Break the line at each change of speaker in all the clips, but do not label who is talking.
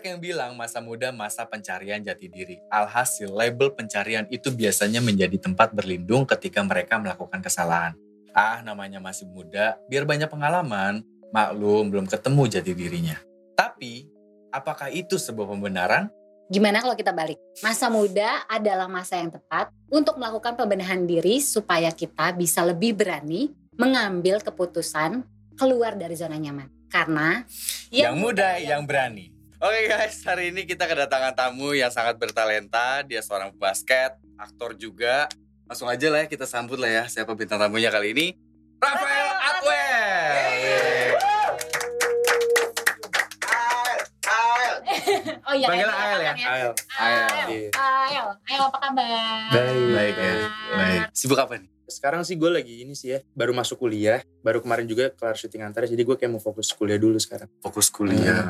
Banyak yang bilang masa muda masa pencarian jati diri. Alhasil, label pencarian itu biasanya menjadi tempat berlindung ketika mereka melakukan kesalahan. Ah, namanya masih muda, biar banyak pengalaman, maklum belum ketemu jati dirinya. Tapi, apakah itu sebuah pembenaran?
Gimana kalau kita balik? Masa muda adalah masa yang tepat untuk melakukan pembenahan diri supaya kita bisa lebih berani mengambil keputusan keluar dari zona nyaman. Karena
Yang muda, yang berani. Oke guys, hari ini kita kedatangan tamu yang sangat bertalenta. Dia seorang basket, aktor juga. Langsung aja lah ya kita sambut lah ya siapa bintang tamunya kali ini. Rafael Atwell.
Oh iya,
Panggil
Ael,
ya?
Ael.
Ael.
Ael.
Ael. Ael, Ael apa kabar?
Baik.
Baik ya, baik. Sibuk apa nih?
Sekarang sih gue lagi ini sih ya, baru masuk kuliah, baru kemarin juga kelar syuting antara, jadi gue kayak mau fokus kuliah dulu sekarang.
Fokus kuliah.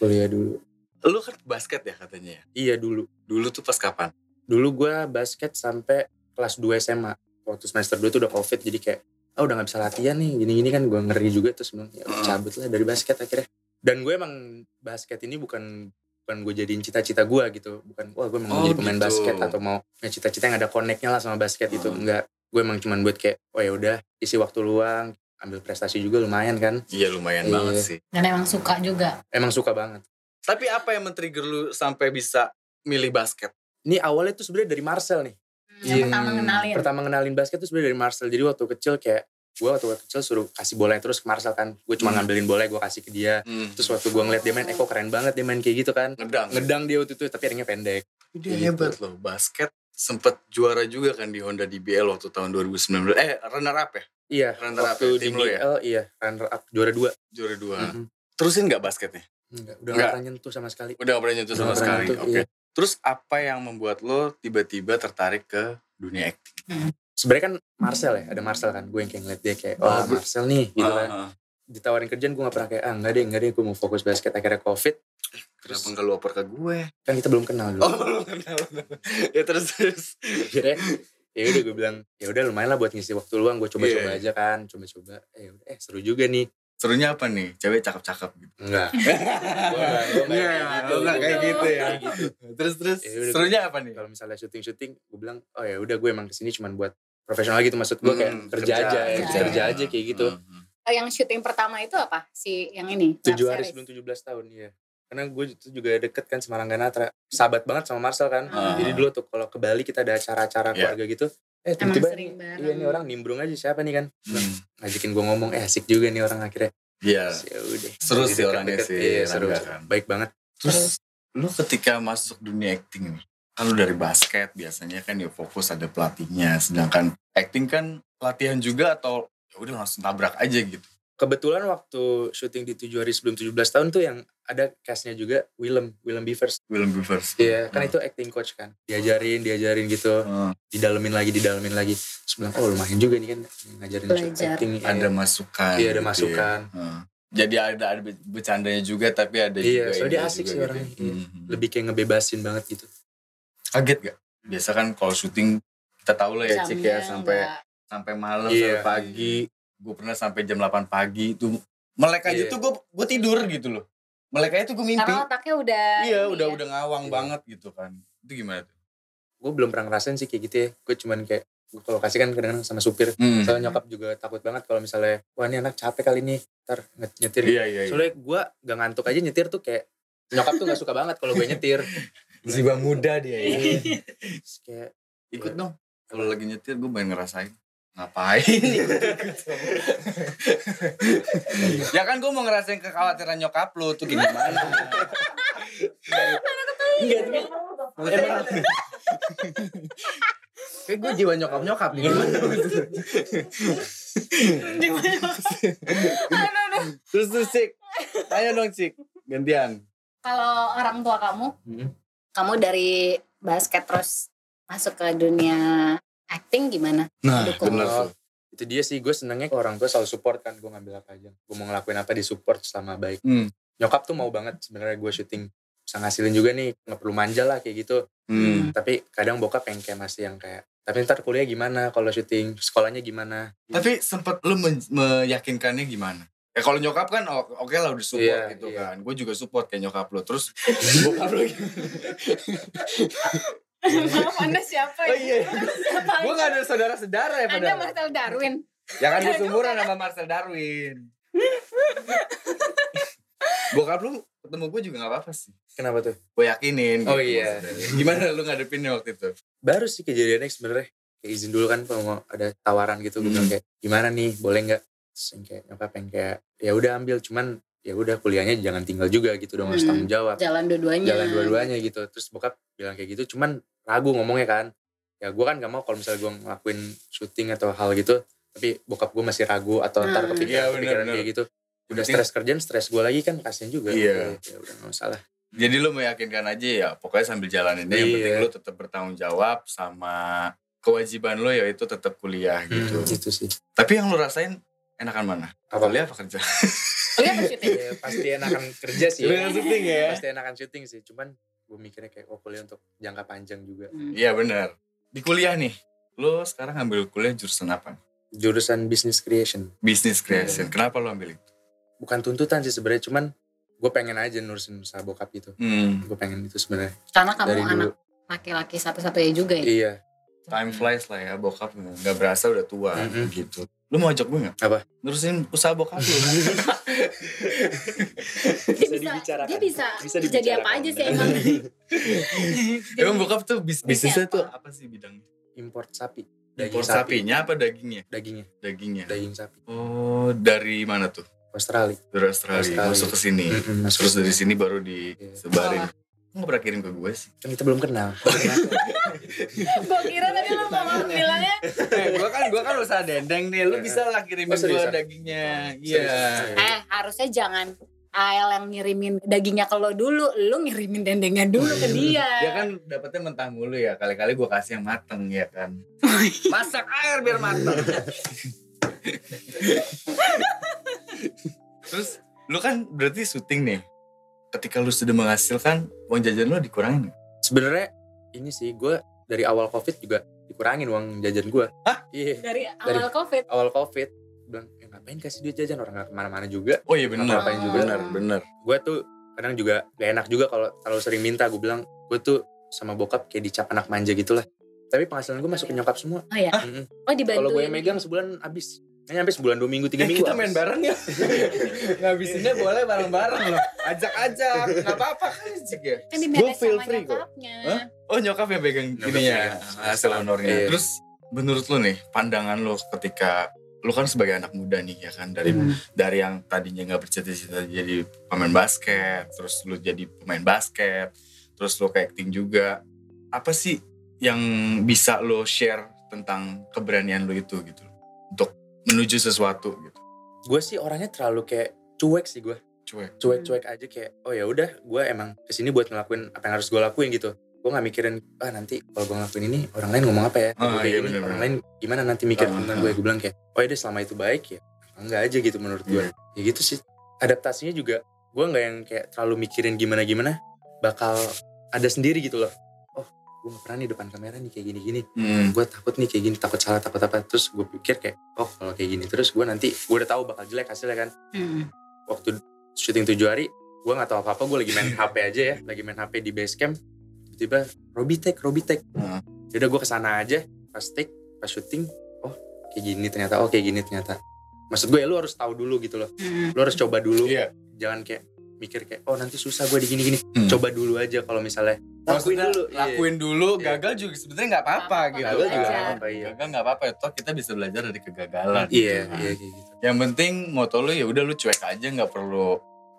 Kuliah dulu.
Lu kan basket ya katanya ya?
Iya dulu.
Dulu tuh pas kapan?
Dulu gue basket sampai kelas 2 SMA. Waktu semester 2 tuh udah covid, jadi kayak, ah udah gak bisa latihan nih, gini-gini kan gue ngeri juga tuh sebelum ya
Hmm.
cabut lah dari basket akhirnya. Dan gue emang basket ini bukan bukan gue jadiin cita-cita gue gitu bukan wah gue
Oh,
mau jadi pemain
gitu.
basket atau mau ya cita-cita yang ada connectnya lah sama basket itu
Hmm.
enggak gue emang cuman buat kayak oh ya udah isi waktu luang ambil prestasi juga lumayan kan
Iya lumayan
Iya.
banget sih.
Dan emang suka juga.
emang suka banget
Tapi apa yang men-trigger lu sampai bisa milih basket?
ini awalnya tuh sebenarnya dari Marcel nih
Yang
Iya.
pertama kenalin.
pertama ngenalin basket tuh sebenarnya dari Marcel jadi waktu kecil kayak gue waktu kecil suruh kasih bola terus ke Marcel kan gue cuma
Hmm.
ngambilin bola gue kasih ke dia
Hmm.
terus waktu gue ngeliat dia main eh kok keren banget dia main kayak gitu kan
ngedang.
ngedang dia waktu itu tapi ringnya pendek
Dia
Gitu.
hebat loh basket. Sempet juara juga kan di Honda DBL waktu tahun 2019. Eh runner up ya?
iya
Runner up ya,
di
tim lu ya?
Iya runner up juara dua
Juara dua.
Mhm.
Terusin nggak basketnya?
Enggak, udah
Enggak.
gak pernah nyentuh sama sekali.
Udah gak pernah nyentuh sama
nggak
sekali. Oke.
iya.
Terus apa yang membuat lo tiba-tiba tertarik ke dunia acting?
Sebenarnya kan Marcel ya, ada Marcel kan. Gue yang kayak ngeliat dia kayak, oh
Ah,
Marcel nih gitu kan.
Ah.
Ditawarin kerjaan gue gak pernah kayak, ah enggak deh, enggak deh, gue mau fokus basket. Akhirnya covid,
Kenapa nggak lu oper ke gue?
kan kita belum kenal dulu.
Oh belum kenal. ya terus terus.
Akhirnya, ya udah gue bilang, ya udah lumayan lah buat ngisi waktu luang. Gue coba-coba
Iya.
aja kan, coba-coba. Eh, udah, eh seru juga nih.
Serunya apa nih? Cewek cakep-cakep gitu.
Enggak. Enggak, kayak gitu.
oh, ya. Terus terus.
Ya
Serunya apa nih?
Kalau misalnya syuting-syuting, gue bilang, oh ya udah gue emang ke sini cuman buat profesional gitu. Maksud gue kayak
Hmm,
kerja, aja, ya,
kerja.
kerja aja kayak gitu.
Hmm.
Eh, Yang syuting pertama itu apa? Si yang ini.
tujuh hari sebelum 17 tahun ya karena gue itu juga deket kan sama Rangga Natra sahabat banget sama Marcel kan
Ah.
jadi dulu tuh kalau ke Bali kita ada acara-acara
Iya.
keluarga gitu eh tiba-tiba iya nih orang nimbrung aja siapa nih kan
Hmm.
ngajakin gue ngomong eh asik juga nih orang akhirnya
Iya.
ya udah
Seru sih orangnya sih,
iya seru
kan.
baik banget
Terus lu ketika masuk dunia acting nih, kan lu dari basket biasanya kan ya fokus ada pelatihnya, sedangkan acting kan latihan juga atau ya udah langsung tabrak aja gitu.
kebetulan waktu syuting di tujuh hari sebelum 17 tahun tuh yang ada castnya juga Willem Willem Beavers
Willem Beavers.
iya kan
Hmm.
itu acting coach kan diajarin diajarin gitu
Hmm.
didalemin lagi didalemin lagi terus bilang oh lumayan juga nih kan ngajarin
Belajar.
acting
Ada masukan.
Iya, ada
gitu ya.
masukan.
Hmm. Jadi ada ada bercandanya juga tapi ada
Iya,
juga
soalnya dia asik sih
gitu.
orangnya, iya.
Hmm.
lebih kayak ngebebasin banget gitu.
Kaget gak? Biasa kan kalau syuting kita tahu lah ya Cik ya
Jamnya
sampai
nggak-
sampai malam
Iya.
sampai pagi. Gue pernah sampai jam 8 pagi itu melek aja
Iya.
tuh gue gue tidur gitu loh. Melek aja tuh gue mimpi.
Karena otaknya udah
Iya, udah
ya.
udah ngawang
Iya.
banget gitu kan. Itu gimana tuh?
Gue belum pernah ngerasain sih kayak gitu ya. Gue cuman kayak gue kalau kasih kan kadang-kadang sama supir.
Hmm.
Soalnya nyokap juga takut banget kalau misalnya wah ini anak capek kali ini ntar nyetir.
Iya, iya, iya.
Soalnya gue gak ngantuk aja nyetir tuh kayak nyokap tuh gak suka banget kalau gue nyetir.
Jiwa muda dia ya.
Kayak
Ikut dong. Kalau lagi nyetir gue pengen ngerasain. Ngapain? ya kan gue mau ngerasain kekhawatiran nyokap lu tuh gimana?
enggak kayak gue jiwa nyokap nyokap nih gimana
terus terus Cik. Ayo dong Cik. Gantian.
Kalau orang tua kamu,
Hmm.
Kamu dari basket terus masuk ke dunia acting gimana?
Nah,
Dukung.
bener
Oh,
tuh.
itu dia sih gue senengnya kalau orang tua selalu support kan gue ngambil apa aja gue mau ngelakuin apa di support selama baik
Hmm.
nyokap tuh mau banget sebenarnya gue syuting bisa ngasilin juga nih nggak perlu manja lah kayak gitu
Hmm.
tapi kadang bokap yang kayak masih yang kayak tapi ntar kuliah gimana kalau syuting sekolahnya gimana
Tapi sempat lu men- meyakinkannya gimana? Ya kalau nyokap kan oke lah udah support
Iya,
gitu
iya.
kan. Gue juga support kayak nyokap lo. Terus bokap lo?
Maaf Anda siapa
Oh iya. Gue gak ada saudara-saudara ya
Anda
padahal.
Marcel Darwin.
Ya kan gue seumuran sama Marcel Darwin. bokap lu ketemu gue juga gak apa-apa sih.
Kenapa tuh?
Gue yakinin.
Oh
gitu
iya.
maksudnya. Gimana lu ngadepinnya waktu itu?
Baru sih kejadiannya sebenarnya. Kayak izin dulu kan kalau mau ada tawaran gitu. Gue
Hmm.
bilang kayak gimana nih boleh nggak? Terus yang kayak nyokap yang kayak ya udah ambil cuman ya udah kuliahnya jangan tinggal juga gitu dong harus
Hmm.
tanggung jawab.
Jalan dua-duanya.
Jalan dua-duanya gitu. Terus bokap bilang kayak gitu cuman ragu ngomongnya kan. Ya gue kan gak mau kalau misalnya gue ngelakuin syuting atau hal gitu. Tapi bokap gue masih ragu atau ntar
Hmm.
kepikiran,
Iya, bener,
kepikiran
bener.
kayak gitu. Udah stres kerjaan, stres gue lagi kan kasihan juga.
Iya.
Ya udah gak masalah.
Jadi lu meyakinkan aja ya, pokoknya sambil jalanin deh. Yang
Iya.
penting lu tetap bertanggung jawab sama kewajiban lu yaitu tetap kuliah gitu.
Hmm, itu sih.
Tapi yang lu rasain enakan mana?
Apa?
Kuliah apa kerja?
Kuliah apa syuting?
ya, pasti enakan kerja sih.
Kuliah syuting ya?
Pasti enakan syuting sih. Cuman gue mikirnya kayak oh kuliah untuk jangka panjang juga.
Hmm.
Iya benar. Di kuliah nih, lu sekarang ambil kuliah jurusan apa?
Jurusan business creation.
Business creation.
Iya.
Kenapa lu ambil itu?
Bukan tuntutan sih sebenarnya. Cuman gue pengen aja nurusin usaha bokap gitu.
Hmm,
Gue pengen itu sebenarnya
Karena kamu
dari dulu.
anak laki-laki satu-satunya juga ya.
Iya.
time flies lah ya, bokap nggak berasa udah tua
Mm-mm.
gitu. Lu mau ajak gue nggak?
Apa?
Nurusin usaha bokap lu.
Dia bisa, dia bisa, jadi apa aja sih emang.
Emang bokap tuh bis bisnisnya tuh apa sih bidangnya?
Import sapi.
Impor
Daging sapi.
sapinya apa dagingnya?
Dagingnya.
Dagingnya.
Daging sapi.
Oh, dari mana tuh?
Australia.
Dari Australia,
Australia.
masuk ke sini.
Mm-mm, masuk.
Terus dari sini baru disebarin.
Oh.
Lu nggak pernah kirim ke gue sih.
Kan kita belum kenal.
Gue kira tadi lo mau bilangnya
eh, gue kan gue kan usaha dendeng nih. Lu bisa lah kirimin
Oh,
gue dagingnya.
Serius,
Iya.
serius.
Eh harusnya jangan AL yang ngirimin dagingnya ke lo dulu Lu ngirimin dendengnya dulu ke dia
Dia kan dapetnya mentah mulu ya. Kali-kali gue kasih yang mateng ya kan. Masak air biar mateng. Terus lu kan berarti syuting nih. Ketika lu sudah menghasilkan uang jajan lu dikurangin nggak?
Sebenarnya ini sih gue dari awal covid juga dikurangin uang jajan gue.
Hah?
Iya.
Dari awal covid
Awal covid bilang ya ngapain kasih duit jajan orang gak ke mana-mana juga.
Oh iya benar.
Ngapa-ngapain juga.
Benar, benar.
Gue tuh kadang juga gak enak juga kalau terlalu sering minta. Gue bilang gue tuh sama bokap kayak dicap anak manja gitu lah. Tapi penghasilan gue masuk ke nyokap semua.
Oh ya
Mm-mm.
Oh dibantuin
Kalau gue yang megang sebulan habis. Habis sebulan dua minggu tiga
Eh,
minggu.
kita main bareng ya. Ngabisinnya boleh bareng-bareng loh. Ajak-ajak, nggak apa-apa kan Cik ya.
Kan
Gue feel
sama
free kok.
nyokapnya
Hah? Oh nyokap yang pegang gini ya hasil honornya.
Iya.
Terus menurut lu nih pandangan lu ketika lu kan sebagai anak muda nih ya kan dari
Hmm.
dari yang tadinya nggak bercita-cita jadi pemain basket, terus lu jadi pemain basket, terus lu ke acting juga. Apa sih yang bisa lo share tentang keberanian lu itu gitu untuk menuju sesuatu gitu.
Gue sih orangnya terlalu kayak cuek sih gue.
Cuek.
Cuek-cuek aja kayak oh ya udah gue emang ke sini buat ngelakuin apa yang harus gue lakuin gitu. Gue gak mikirin ah nanti kalau gue ngelakuin ini orang lain ngomong apa ya.
Ah, iya,
gini,
bener-bener.
orang lain gimana nanti mikir
Ah,
tentang
ah.
gue. Gue bilang kayak oh ya selama itu baik ya. Enggak aja gitu menurut gue.
Iya.
Ya gitu sih. Adaptasinya juga gue nggak yang kayak terlalu mikirin gimana-gimana. Bakal ada sendiri gitu loh. Gue gak pernah nih depan kamera nih kayak gini-gini.
Hmm.
gue takut nih kayak gini takut salah takut apa terus gue pikir kayak oh kalau kayak gini terus gue nanti gue udah tahu bakal jelek hasilnya kan
Hmm.
waktu syuting tujuh hari gue nggak tahu apa apa gue lagi main HP aja ya lagi main HP di base camp tiba-tiba Robitek Robitek
Hmm.
udah gue ke sana aja pas take pas syuting oh kayak gini ternyata oh kayak gini ternyata maksud gue ya lu harus tahu dulu gitu loh
Hmm.
lu harus coba dulu
Iya.
jangan kayak mikir kayak oh nanti susah gue di gini gini
Hmm.
coba dulu aja kalau misalnya lakuin
Maksudnya
dulu Iya.
lakuin dulu,
Iya.
gagal juga sebenarnya nggak apa-apa
Apa-apa,
gitu.
gagal juga nggak apa iya
Gagal nggak apa-apa, toh kita bisa belajar dari kegagalan.
iya
gitu
iya kayak gitu
Yang penting moto lu ya udah lu cuek aja, nggak perlu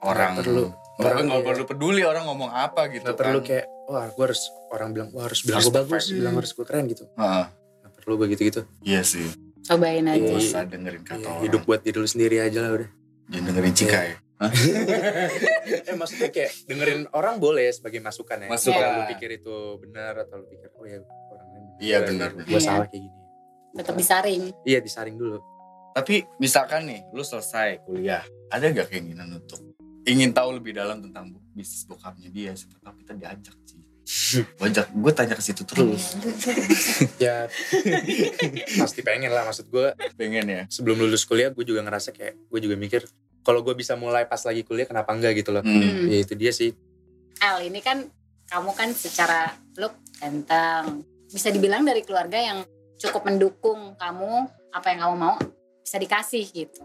orang
perlu.
nggak
Orang,
nggak
iya.
perlu peduli orang ngomong apa gitu
nggak
kan.
perlu kayak wah gue harus orang bilang wah harus bilang
Harus
gue bagus
perfect.
bilang
Hmm.
harus gue keren gitu
Heeh.
nggak perlu begitu gitu
iya sih.
Cobain aja
Gak
Iya.
usah dengerin kata orang.
hidup buat diri lu sendiri aja lah udah
Jangan dengerin Cika ya.
eh maksudnya kayak dengerin orang boleh sebagai masukan ya
Masukan.
kalau lu pikir itu benar atau lu pikir oh ya orang lain
Iya, benar,
gue salah kayak gini
Tetap disaring
iya disaring dulu
Tapi misalkan nih, lu selesai kuliah, ada gak keinginan untuk ingin tahu lebih dalam tentang bisnis bokapnya dia? Siapa tahu kita diajak sih. Wajak, gue tanya ke situ terus.
ya pasti pengen lah maksud gue
Pengen ya.
sebelum lulus kuliah gue juga ngerasa kayak gue juga mikir kalau gue bisa mulai pas lagi kuliah kenapa enggak gitu loh.
Hmm.
ya itu dia sih.
El ini kan kamu kan secara look ganteng. Bisa dibilang dari keluarga yang cukup mendukung kamu apa yang kamu mau bisa dikasih gitu.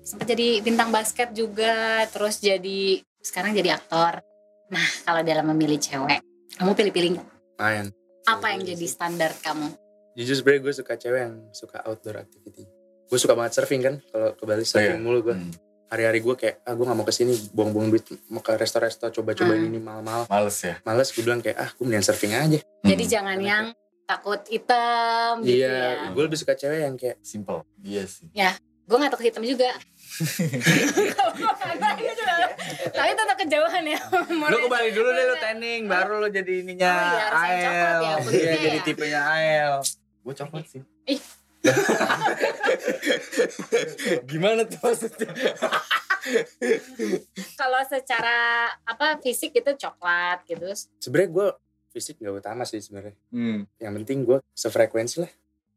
Sempat jadi bintang basket juga terus jadi sekarang jadi aktor. Nah kalau dalam memilih cewek kamu pilih-pilih nggak?
main.
Apa yang jadi standar kamu?
Jujur sebenernya gue suka cewek yang suka outdoor activity. Gue suka banget surfing kan kalau ke Bali surfing
iya.
mulu gue
Hmm.
Hari-hari gue kayak ah gue gak mau ke sini buang-buang duit mau ke resto-resto coba-cobain
Hmm.
ini mahal-mahal
Males ya.
males gue bilang kayak ah gue mendingan surfing aja
jadi
Hmm.
jangan yang takut hitam gitu
iya
ya
gue lebih suka cewek yang kayak
simple. Iya sih.
gue nggak takut hitam juga tapi tetap kejauhan ya
Lu ke Bali dulu deh lu tanning, baru lu jadi ininya
Oh iya, ya, kulitnya
Iya,
ya.
jadi tipenya AL. Gue coklat sih. Gimana tuh maksudnya?
kalau secara apa fisik itu coklat gitu
sebenarnya gue fisik gak utama sih sebenarnya
Hmm.
yang penting gue sefrekuensi lah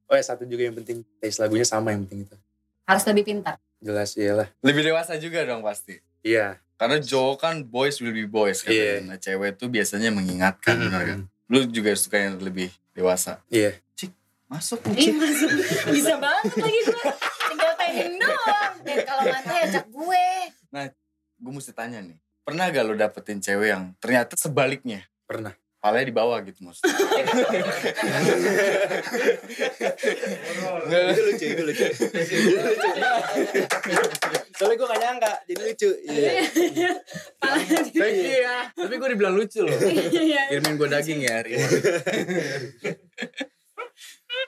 oh ya satu juga yang penting taste lagunya sama yang penting itu
harus lebih pintar
jelas iyalah
Lebih dewasa juga dong pasti.
iya
Karena cowok kan boys will be boys kan.
Iya.
Nah, cewek tuh biasanya mengingatkan,
Mm-mm.
benar kan? Lu juga suka yang lebih dewasa.
iya
Masuk.
Ih, masuk. bisa banget lagi gue tinggal timing doang dan kalau mantai ajak gue
Gue mesti tanya nih. Pernah gak lu dapetin cewek yang ternyata sebaliknya?
pernah
Palanya di bawah gitu maksudnya.
itu lucu itu lucu soalnya gue gak nyangka jadi lucu iya
Tapi iya, tapi gue dibilang lucu loh.
Iya.
Kirimin gue daging ya hari ini.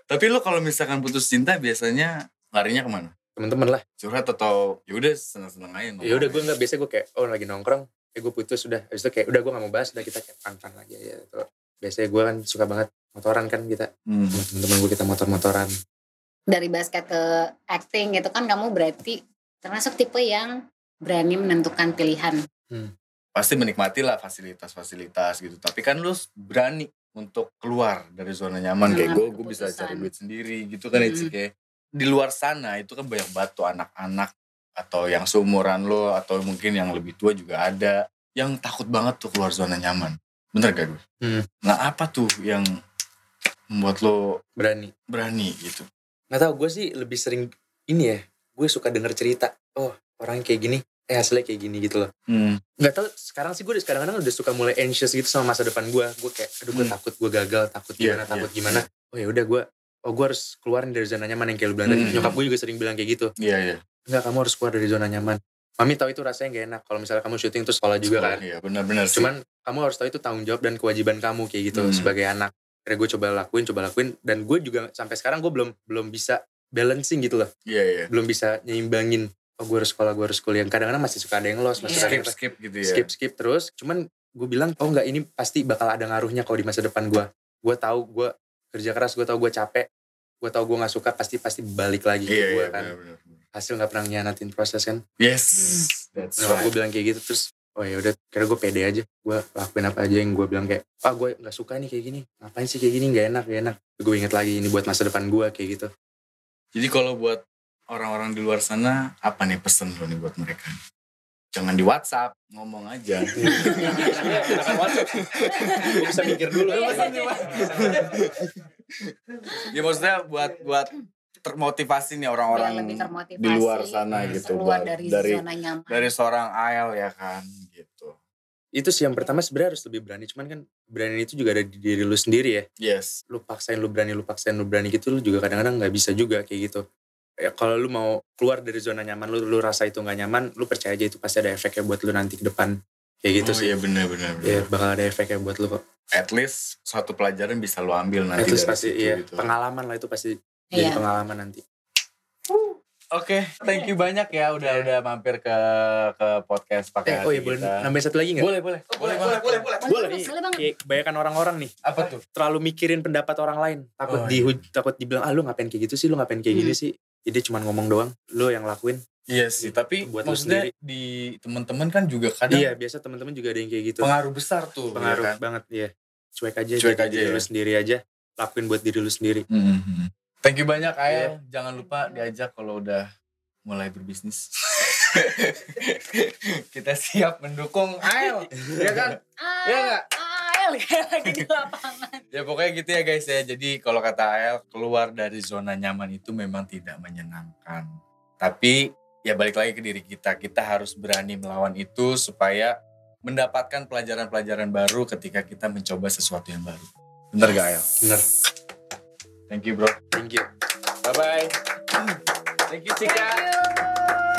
tapi lu kalau misalkan putus cinta biasanya larinya ke mana?
temen-temen lah
Curhat atau yaudah seneng-seneng aja
ya udah gue nggak biasa gue kayak oh lagi nongkrong eh gue putus sudah habis itu kayak udah gue gak mau bahas udah kita kayak fun lagi ya gitu. biasanya gue kan suka banget motoran kan kita
Hmm.
temen-temen gue kita motor-motoran
dari basket ke acting gitu kan kamu berarti termasuk tipe yang berani menentukan pilihan
Pasti menikmati lah fasilitas-fasilitas gitu. Tapi kan lu berani untuk keluar dari zona nyaman. Kayak gue,
Mengambil
gue bisa cari duit sendiri gitu kan.
Hmm.
Kayak di luar sana itu kan banyak tuh anak-anak atau yang seumuran lo atau mungkin yang lebih tua juga ada yang takut banget tuh keluar zona nyaman. Bener gak gue?
Hmm.
Nah apa tuh yang membuat lo
berani
berani gitu?
nggak tahu gue sih lebih sering ini ya gue suka denger cerita oh orang kayak gini eh hasilnya kayak gini gitu loh
Hmm.
nggak tahu sekarang sih gue kadang-kadang udah suka mulai anxious gitu sama masa depan gue gue kayak aduh gue
Hmm.
takut gue gagal takut
Iya,
gimana takut
iya,
gimana oh ya udah gue oh gue harus keluarin dari zona nyaman yang kayak lu bilang tadi
Hmm.
nyokap gue juga sering bilang kayak gitu
Iya iya.
enggak kamu harus keluar dari zona nyaman mami tahu itu rasanya gak enak kalau misalnya kamu syuting terus sekolah juga kan
Iya benar-benar sih.
cuman kamu harus tahu itu tanggung jawab dan kewajiban kamu kayak gitu
Hmm.
sebagai anak akhirnya gue coba lakuin coba lakuin dan gue juga sampai sekarang gue belum belum bisa balancing gitu loh
Iya iya.
belum bisa nyimbangin oh gue harus sekolah gue harus kuliah. Kadang-kadang masih suka ada yang lost masih ada
Skip skip gitu ya.
skip skip terus. Cuman gue bilang oh nggak ini pasti bakal ada ngaruhnya kalau di masa depan gue gue tahu gue kerja keras gue tahu gue capek gue tahu gue nggak suka pasti pasti balik lagi ke
Iya
gue
iya
kan.
benar-benar.
hasil nggak pernah nyianatin proses kan?
Yes. That's
nyokap gue
right.
bilang kayak gitu terus oh ya udah kira gue pede aja. Gue lakuin apa aja yang gue bilang kayak ah gue nggak suka nih kayak gini. Ngapain sih kayak gini? Nggak enak gak enak gue inget lagi ini buat masa depan gue kayak gitu.
Jadi kalau buat orang-orang di luar sana, apa nih pesan lo nih buat mereka? Jangan di WhatsApp, ngomong aja.
bisa mikir dulu
ya maksudnya buat buat termotivasi nih orang-orang di luar sana gitu,
keluar
Bang.
dari,
Dari-
zona nyaman
dari seorang AL ya kan gitu.
itu sih yang pertama sebenarnya harus lebih berani cuman kan berani itu juga ada di diri lu sendiri ya
Yes.
lu paksain lu berani lu paksain lu berani gitu lu juga kadang-kadang nggak bisa juga kayak gitu ya kalau lu mau keluar dari zona nyaman lu lu rasa itu nggak nyaman lu percaya aja itu pasti ada efeknya buat lu nanti ke depan kayak gitu
oh,
sih
Iya benar benar.
ya bakal ada efeknya buat lu kok
At least suatu pelajaran bisa lo ambil nanti
itu pasti
situ
iya
gitu.
pengalaman lah itu pasti jadi
Iya.
pengalaman nanti
Oke, thank you banyak ya udah udah mampir ke ke podcast pakai
eh oh iya boleh nambahin satu lagi nggak
Boleh, boleh. Boleh, boleh, boleh, boleh.
boleh
boleh, boleh banget.
Kayak kebanyakan orang-orang nih
Apa tuh?
terlalu mikirin pendapat orang lain takut
Oh,
dihuj takut dibilang ah lu ngapain kayak gitu sih lu ngapain kayak gini
Hmm.
sih jadi cuma ngomong doang lu yang lakuin
Iya sih, tapi
Buat lo
maksudnya di teman-teman kan juga kadang
iya biasa teman-teman juga ada yang kayak gitu
pengaruh besar tuh.
pengaruh
ya kan?
banget iya cuek aja
Cuek aja
diri
ya.
lu sendiri aja lakuin buat diri lu sendiri
Mhm. Thank you banyak
Iya.
Ayel. Jangan lupa diajak kalau udah mulai berbisnis. kita siap mendukung AL, ya kan?
Ah,
Ya nggak?
Ael kayak lagi di lapangan.
Ya pokoknya gitu ya guys ya. Jadi kalau kata AL, keluar dari zona nyaman itu memang tidak menyenangkan. Tapi ya balik lagi ke diri kita. Kita harus berani melawan itu supaya mendapatkan pelajaran-pelajaran baru ketika kita mencoba sesuatu yang baru. Bener gak AL?
Bener.
Thank you bro.
Thank you.
Bye-bye. Thank you Cika.
Thank you.